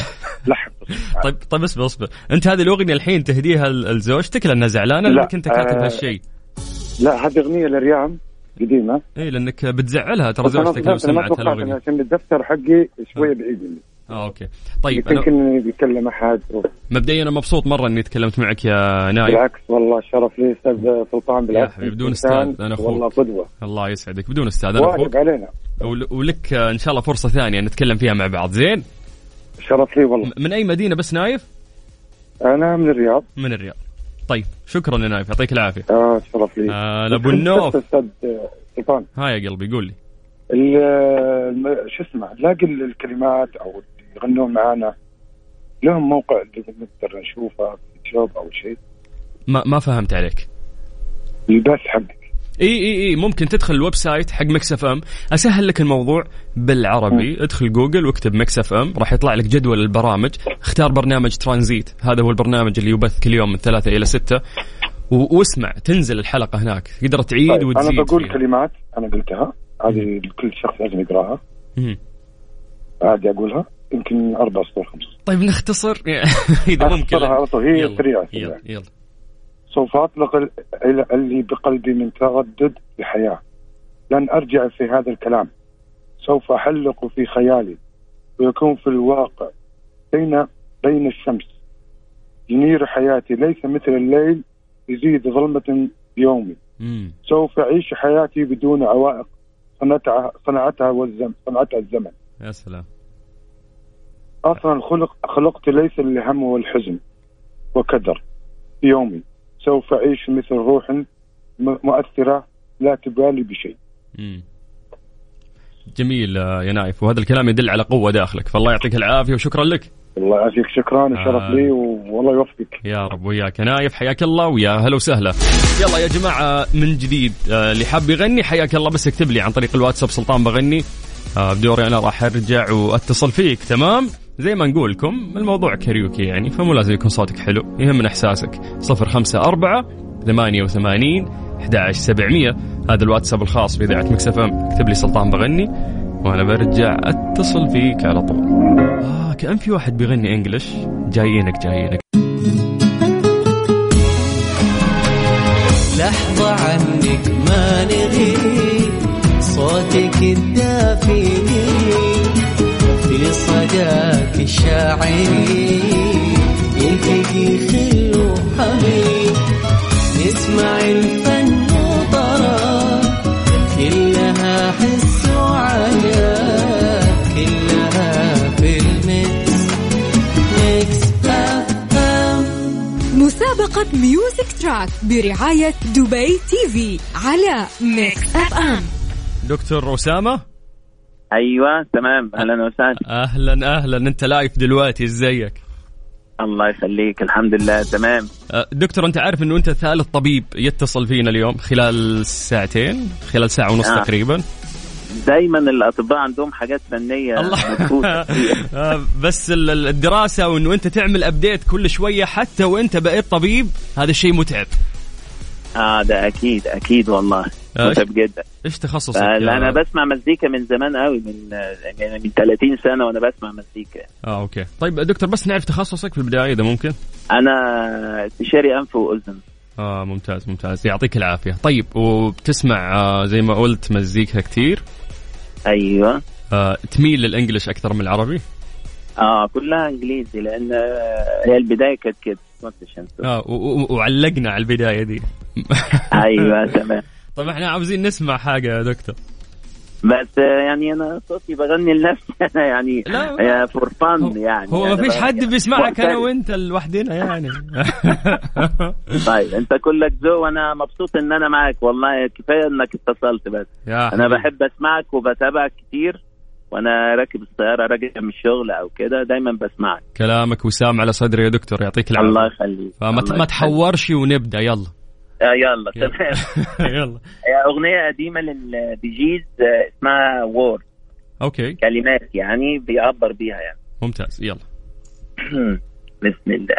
Speaker 4: لحن
Speaker 3: طيب طيب اصبر اصبر. انت هذه الأغنية الحين تهديها لزوجتك لأنها زعلانة
Speaker 4: لا،
Speaker 3: لانك أنت كاتب
Speaker 4: آه،
Speaker 3: هالشيء؟
Speaker 4: لا هذه أغنية لريام قديمة.
Speaker 3: اي لأنك بتزعلها ترى
Speaker 4: أنا
Speaker 3: زوجتك لو
Speaker 4: أنا
Speaker 3: سمعت
Speaker 4: توقعت
Speaker 3: الاغنية
Speaker 4: عشان الدفتر حقي شوية بعيد. مني
Speaker 3: آه okay. طيب أنا
Speaker 4: يمكن بيتكلم أحد.
Speaker 3: مبدئيا أنا مبسوط مرة إني تكلمت معك يا نايف
Speaker 4: بالعكس والله شرف لي أستاذ سلطان بالعكس
Speaker 3: حبيبي، بدون
Speaker 4: إنسان
Speaker 3: أستاذ، أنا أخوك.
Speaker 4: والله قدوة.
Speaker 3: الله يسعدك بدون أستاذ أنا
Speaker 4: أخوك. علينا.
Speaker 3: ول- ولك آه، إن شاء الله فرصة ثانية نتكلم فيها مع بعض. زين؟
Speaker 4: شرف لي والله
Speaker 3: من أي مدينة بس نايف؟
Speaker 4: أنا من الرياض.
Speaker 3: من الرياض. طيب شكرا يا نايف يعطيك العافية.
Speaker 4: آه شرف لي
Speaker 3: آه ابو النوف.
Speaker 4: أستاذ سلطان.
Speaker 3: ها يا قلبي قول لي.
Speaker 4: الم- شو اسمه نلاقي الكلمات أو يغنون معانا لهم موقع نقدر نشوفه في يوتيوب أو شيء.
Speaker 3: ما ما فهمت عليك.
Speaker 4: البث حقك
Speaker 3: إي إي إي ممكن تدخل ال website حق Mix FM. أسهل لك الموضوع بالعربي. ادخل جوجل واكتب Mix FM. راح يطلع لك جدول البرامج. اختار برنامج ترانزيت. هذا هو البرنامج اللي يبث كل يوم من ثلاثة إلى ستة. و- واسمع تنزل الحلقة هناك. تقدر تعيد
Speaker 4: طيب
Speaker 3: وتزيد
Speaker 4: أنا بقول
Speaker 3: فيها.
Speaker 4: كلمات. أنا قلتها. هذه كل شخص لازم يقراها. عادي أقولها. يمكن أربع سطور خمس
Speaker 3: طيب نختصر. إذا ممكن.
Speaker 4: على طول، هي
Speaker 3: يلا،
Speaker 4: سريعة،
Speaker 3: يلا. يلا.
Speaker 4: سوف أطلق ال- ال- اللي بقلبي من تردد بحياة. لن أرجع في هذا الكلام. سوف أحلق في خيالي ويكون في الواقع بين بين الشمس. ينير حياتي. ليس مثل الليل يزيد ظلمة يومي
Speaker 3: مم.
Speaker 4: سوف أعيش حياتي بدون عوائق. صنعتها صنعتها والزمن صنعتها الزمن.
Speaker 3: يا سلام.
Speaker 4: أصلا خلق خلقت ليس للهم والحزن وكدر يومي. سوف أعيش مثل روح م- مؤثرة لا تبالي بشيء.
Speaker 3: مم. جميل آه، يا نايف. وهذا الكلام يدل على قوة داخلك. فالله يعطيك العافية وشكرا لك.
Speaker 4: الله يعافيك. شكرا. الشرف
Speaker 3: آه.
Speaker 4: لي والله يوفقك.
Speaker 3: يا رب. وياك يا نايف. حياك الله ويا هلا وسهلا. يلا يا جماعة من جديد آه، اللي حاب يغني حياك الله. بس اكتب لي عن طريق الواتساب سلطان بغني. بدوري أنا راح أرجع وأتصل فيك. تمام؟ زي ما نقول لكم الموضوع كاريوكي يعني فمو لازم يكون صوتك حلو يهمنا إحساسك. 054 88 11700 هذا الواتساب الخاص بإذاعة Mix FM. اكتب لي سلطان بغني وأنا برجع أتصل فيك على طول. آه كأن في واحد بيغني انجلش جايينك جايينك.
Speaker 6: لحظة عنك ما نغيب صوتك الدافئ الشاعري يلتقي خل وحبيب نسمع الفن وطرب كلها حس وعناء كلها في ال mix mix
Speaker 2: مسابقة Music Track برعاية دبي TV على Mix FM
Speaker 3: دكتور أسامة.
Speaker 8: أيوه تمام. أهلا وسهلا.
Speaker 3: أهلا أهلا. أنت live دلوقتي إزيك؟
Speaker 8: الله يخليك. الحمد لله تمام.
Speaker 3: آه، دكتور أنت عارف إنه أنت ثالث طبيب يتصل فينا اليوم خلال ساعتين خلال ساعة ونص
Speaker 8: آه.
Speaker 3: تقريبا.
Speaker 8: دايما الأطباء عندهم حاجات فنية
Speaker 3: الله. آه، بس ال- ال- الدراسة وإنه أنت تعمل update كل شوية حتى وأنت بقيت طبيب هذا الشيء متعب.
Speaker 8: آه ده أكيد أكيد والله.
Speaker 3: آه،
Speaker 8: متعب جدا.
Speaker 3: إيش تخصصك
Speaker 8: آه، أنا بسمع مزيكا من زمان قوي من آه، يعني من 30 سنة وأنا بسمع مزيكا.
Speaker 3: آه أوكي. طيب دكتور بس نعرف تخصصك في البداية إذا ممكن؟
Speaker 8: أنا استشاري أنف وأذن.
Speaker 3: آه ممتاز ممتاز. يعطيك العافية. طيب وبتسمع آه زي ما قلت مزيكا كتير؟
Speaker 8: أيوه.
Speaker 3: آه تميل للإنجليش أكثر من العربي؟
Speaker 8: آه كلها إنجليزي لأن آه، هي البداية كانت كده.
Speaker 3: آه وعلقنا على البداية دي.
Speaker 8: أيوه تمام.
Speaker 3: طيب إحنا عاوزين نسمع حاجة يا دكتور.
Speaker 8: بس آه، يعني أنا صوتي بغني لنفسي. أنا يعني
Speaker 3: لا،
Speaker 8: فور فن يعني.
Speaker 3: هو ما فيش حد بيسمعك
Speaker 8: أنا.
Speaker 3: وأنت لوحدنا يعني.
Speaker 8: طيب أنت كلك ذوق وأنا مبسوط إن أنا معك والله كفاية إنك اتصلت بس.
Speaker 3: أنا.
Speaker 8: بحب أسمعك وبتابعك كتير. وأنا راكب السيارة راجع من الشغل أو كده دايما بسمعك.
Speaker 3: كلامك وسام على صدري يا دكتور يعطيك العافية.
Speaker 8: الله يخليك.
Speaker 3: فما ما. تحورش ونبدأ يلا.
Speaker 8: آه يلا. تمام.
Speaker 3: يلا.
Speaker 8: أغنية قديمة لل Bee Gees آه، اسمها وور
Speaker 3: أوكي.
Speaker 8: كلمات يعني بيعبر بيها يعني.
Speaker 3: ممتاز يلا.
Speaker 8: بسم الله.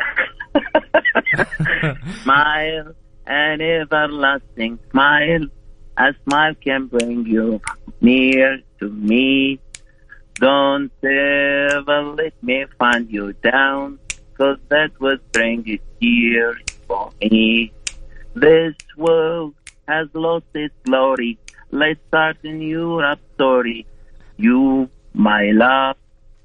Speaker 8: Smile an everlasting smile. A smile can bring you near to me. Don't ever let me find you down cause that would bring you tears for me. This world has lost its glory. Let's start a new story. You my love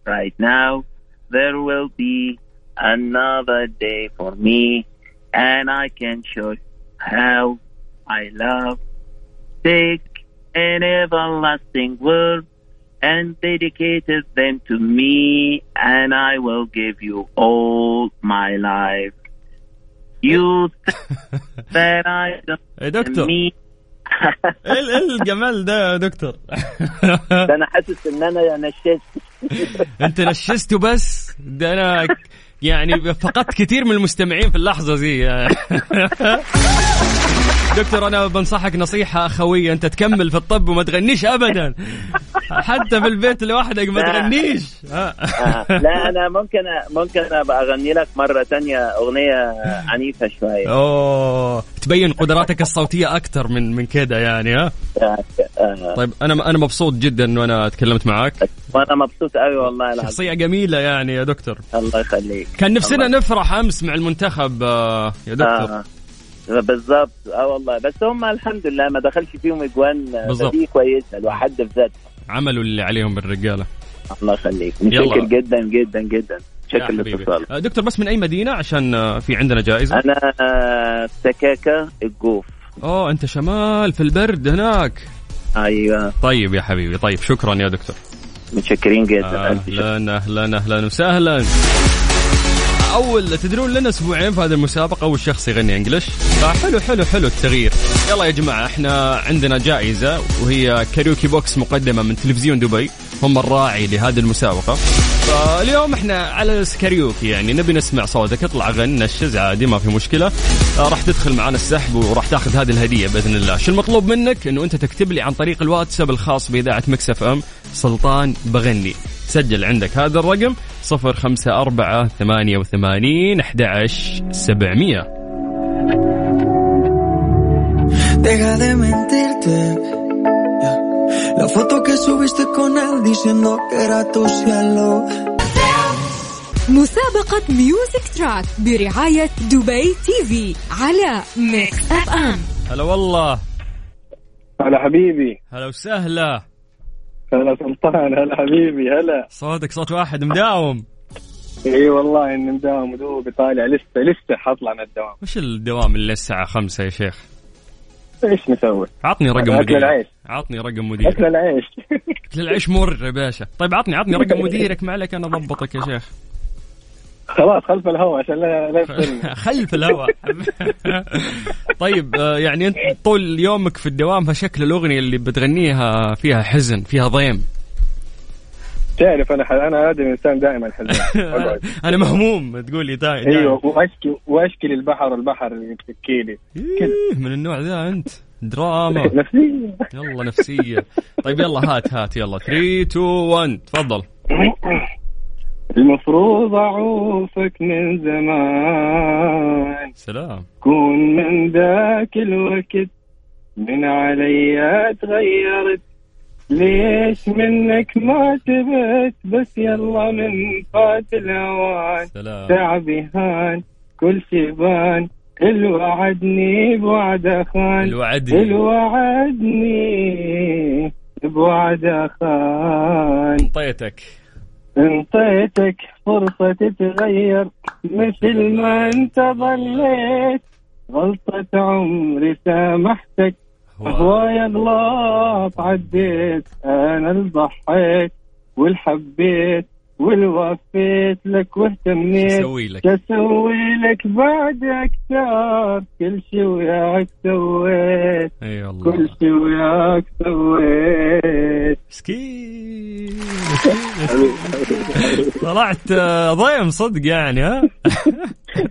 Speaker 8: right now there will be another day for me, and I can show you how I love. Take an everlasting word and dedicated them to me, and I will give you all my life. You that I don't
Speaker 3: يا دكتور.
Speaker 8: me.
Speaker 3: إيه ال- إيه الجمال ده يا دكتور؟
Speaker 8: ده أنا حاسس إن أنا نشيت
Speaker 3: أنت نشسته بس ده أنا يعني فقدت كثير من المستمعين في اللحظة دي دكتور أنا بنصحك نصيحة أخوية. أنت تكمل في الطب وما تغنيش ابدا. حتى في البيت لوحدك ما. تغنيش. آه.
Speaker 8: آه، لا أنا ممكن ممكن أبقى أغني لك مرة تانية أغنية عنيفة شوية.
Speaker 3: أوه. تبين قدراتك الصوتية أكثر من من كده يعني ها
Speaker 8: آه،
Speaker 3: طيب أنا أنا مبسوط جدا إنه أنا تكلمت معك
Speaker 8: وأنا مبسوط قوي والله العظيم.
Speaker 3: شخصية جميلة يعني يا دكتور.
Speaker 8: الله يخليك.
Speaker 3: كان نفسنا
Speaker 8: الله-
Speaker 3: نفرح أمس مع المنتخب يا دكتور.
Speaker 8: آه. بالظبط آه والله. بس هم الحمد لله ما دخلش فيهم إجوان
Speaker 3: بالظبط.
Speaker 8: دي كويسة الواحد في ذاته
Speaker 3: عملوا اللي عليهم بالرجالة.
Speaker 8: الله يخليك. متشكر جدا جدا جدا. شكرا
Speaker 3: حبيبي.
Speaker 8: للاتصال
Speaker 3: آه، دكتور بس من أي مدينة؟ عشان آه، في عندنا جائزة.
Speaker 8: أنا آه، سكاكه الجوف.
Speaker 3: أوه أنت شمال في البرد هناك.
Speaker 8: أيوه.
Speaker 3: طيب يا حبيبي طيب شكرا يا دكتور.
Speaker 8: متشكرين جدا.
Speaker 3: أهلا أهلا أهلا وسهلا. اول تدرون لنا أسبوعين في هذه المسابقة اول شخص يغني English فحلو حلو حلو التغيير. يلا يا جماعة إحنا عندنا جائزة وهي karaoke box مقدمة من تلفزيون دبي. هم الراعي لهذه المسابقة. فاليوم إحنا على كاريوكي يعني نبي نسمع صوتك. اطلع غن نشز عادي ما في مشكلة. آه، راح تدخل معنا السحب وراح تاخذ هذه الهدية بإذن الله. شو المطلوب منك؟ إنه أنت تكتب لي عن طريق الواتساب الخاص بإذاعة مكسف إم سلطان بغني. سجل عندك هذا الرقم 054 88 11 700
Speaker 6: Deja de mentirte. La foto que subiste con él diciendo que era tu cielo.
Speaker 2: مسابقة Music Track برعاية دبي TV على Mix FM
Speaker 3: هلا والله.
Speaker 9: هلا حبيبي.
Speaker 3: هلا وسهلا.
Speaker 9: هلا سلطان هلا حبيبي هلا.
Speaker 3: صوتك صوت واحد مداوم.
Speaker 9: إي والله إني مداوم دوبي طالع لسه لسه حطلع من الدوام.
Speaker 3: وش الدوام اللي الساعة خمسة يا شيخ؟
Speaker 9: إيش نسوي؟
Speaker 3: عطني رقم مديرك.
Speaker 9: العيش.
Speaker 3: عطني رقم
Speaker 9: أكل
Speaker 3: مديرك
Speaker 9: العيش.
Speaker 3: أكل العيش مر يا باشا. طيب عطني عطني رقم مديرك ما عليك أنا أضبطك يا شيخ.
Speaker 9: خلاص خلف الهواء عشان لا لا
Speaker 3: خلف الهواء. طيب آه، يعني أنت طول يومك في الدوام شكل الأغنية اللي بتغنيها فيها حزن فيها ضيم.
Speaker 9: تعرف أنا أنا هذا الإنسان دائما حزين.
Speaker 3: أنا مهموم تقول لي دا
Speaker 9: أيوه وأشكي وأشكي للبحر البحر يبكي لي
Speaker 3: إيه، من النوع ذا أنت. دراما.
Speaker 9: نفسيا
Speaker 3: يلا نفسية. طيب يلا هات هات يلا. 3 2 1 تفضل.
Speaker 9: المفروض أعوفك من زمان.
Speaker 3: سلام.
Speaker 9: كون من ذاك الوقت. من عليا تغيرت. ليش منك ما تبت؟ بس يلا من فات
Speaker 3: الأوان.
Speaker 9: تعبي هان كل شي بان الوعدني بوعد خان
Speaker 3: الوعدني
Speaker 9: الوعدني بوعد خان
Speaker 3: طيتك
Speaker 9: انطيتك. فرصة تتغير. مثل ما انت ظليت غلطة عمري سامحتك. هواي اغلاط عديت أنا اللي ضحيت والحبيت والوفيت لك واهتميت.
Speaker 3: أسوي لك؟
Speaker 9: أسوي لك بعد أكثر؟ كل شي وياك سويت.
Speaker 3: إي والله.
Speaker 9: كل شي وياك سويت.
Speaker 3: مسكين طلعت آه، ضيم صدق يعني ها؟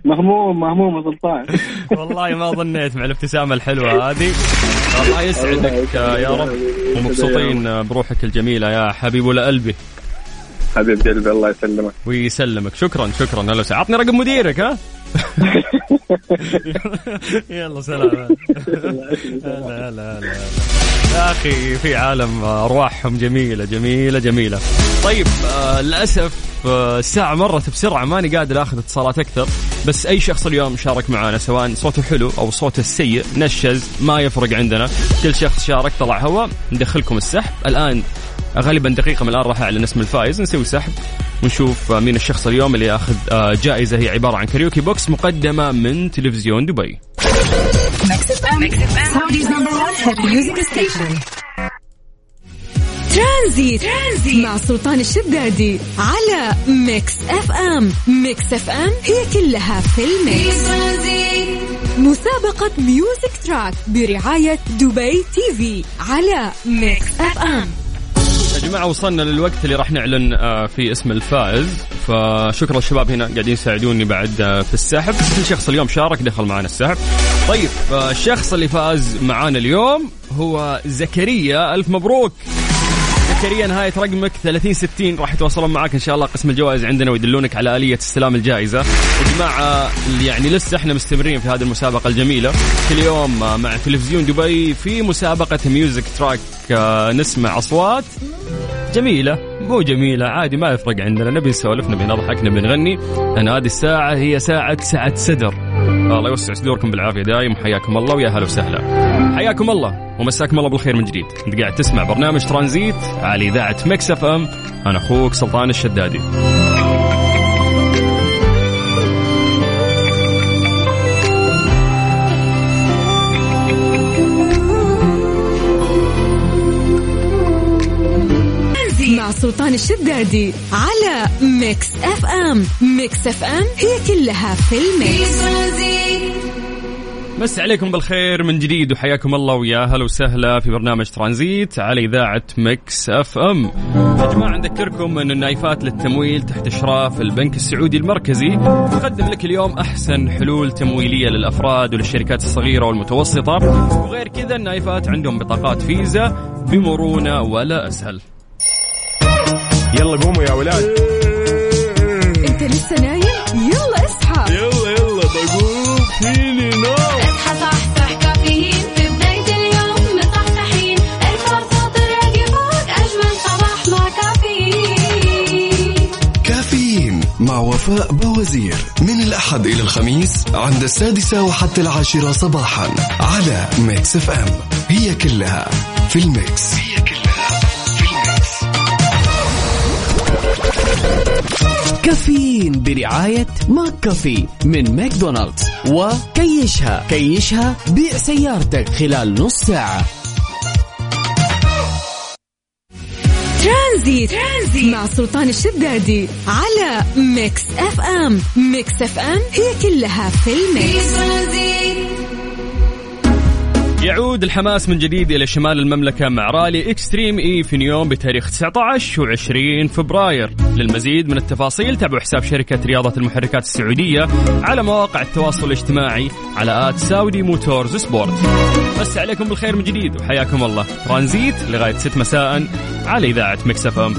Speaker 9: مهموم مهموم سلطان.
Speaker 3: والله ما ظنيت مع الابتسامة الحلوة هذه. الله يسعدك آه، يا رب. ومبسوطين آه، بروحك الجميلة يا حبيب ولا قلبي
Speaker 9: حبيب قلبي الله يسلمك.
Speaker 3: ويسلمك. شكرا شكرا. هلا وسهلا. عطني رقم مديرك ها؟ يلا سلام. هلا هلا هلا يا أخي في عالم أرواحهم جميلة جميلة جميلة. طيب آه للأسف آه الساعة مرت بسرعة. ماني قادر آخذ اتصالات أكثر. بس أي شخص اليوم شارك معنا سواء صوته حلو أو صوته السيء نشز ما يفرق عندنا. كل شخص شارك طلع هوا ندخلكم السحب. الآن غالبا دقيقة من الآن راح اعلن اسم الفائز. نسوي سحب ونشوف مين الشخص اليوم اللي ياخذ آه، جائزة. هي عبارة عن karaoke box مقدمة من تلفزيون دبي.
Speaker 2: ترانزيت. مع سلطان الشدادي على Mix FM. Mix FM هي كلها في ال
Speaker 1: mix.
Speaker 2: مسابقة Music Track برعاية دبي TV على Mix FM.
Speaker 3: يا جماعة وصلنا للوقت اللي راح نعلن آه، في اسم الفائز. فشكرا الشباب هنا قاعدين يساعدوني بعد آه، في السحب. كل شخص اليوم شارك دخل معنا السحب. طيب آه، الشخص اللي فاز معانا اليوم هو زكريا. ألف مبروك. زكريا نهاية رقمك 3060 راح يتواصلون معك إن شاء الله قسم الجوائز عندنا ويدلونك على آلية استلام الجائزة. يا جماعة يعني لسه إحنا مستمرين في هذه المسابقة الجميلة. كل يوم مع تلفزيون دبي في مسابقة Music Track نسمع أصوات. جميلة. مو جميلة عادي ما يفرق عندنا. نبي نسولف نبي نضحك نبي نغني. لأن هذه الساعة هي ساعة سعة صدر الله يوسع صدوركم بالعافية دايم. حياكم الله ويا هلا وسهلا. حياكم الله ومساكم الله بالخير من جديد. أنت قاعد تسمع برنامج ترانزيت على إذاعة Mix FM. أنا أخوك سلطان الشدادي.
Speaker 2: سلطان الشدادي على Mix FM Mix FM هي كلها في ال
Speaker 1: mix.
Speaker 3: مس عليكم بالخير من جديد وحياكم الله ويا هلا وسهلا في برنامج ترانزيت على إذاعة Mix FM يا جماعة نذكركم أن النايفات للتمويل تحت إشراف البنك السعودي المركزي. تقدم لك اليوم أحسن حلول تمويلية للأفراد وللشركات الصغيرة والمتوسطة. وغير كذا النايفات عندهم بطاقات فيزا بمرونة ولا أسهل.
Speaker 10: يلا قوموا يا ولاد.
Speaker 2: انت لسه نايم؟ يلا اصحى.
Speaker 10: يلا يلا بقوم. فيني نام.
Speaker 1: اصحى صحصح كافيين. في بداية اليوم مصحصحين. ارفع صوت فوق أجمل صباح مع كافيين.
Speaker 11: كافيين مع وفاء بوزير. من الأحد إلى الخميس عند السادسة وحتى العاشرة صباحا على Mix FM. هي كلها في ال mix. هي كلها.
Speaker 12: كافيين برعاية McCafé من ماكدونالدز. وكيشها. كيشها بيع سيارتك خلال نص ساعة.
Speaker 2: ترانزيت, ترانزيت. مع سلطان الشدادي على Mix FM. Mix FM هي كلها في ال mix.
Speaker 3: يعود الحماس من جديد إلى شمال المملكة مع رالي Extreme E في نيوم بتاريخ 19 و20 فبراير. للمزيد من التفاصيل تابعوا حساب شركة رياضة المحركات السعودية على مواقع التواصل الاجتماعي على at Saudi Motorsport. بس عليكم بالخير من جديد وحياكم الله. ترانزيت لغاية 6 مساء على إذاعة Mix FM.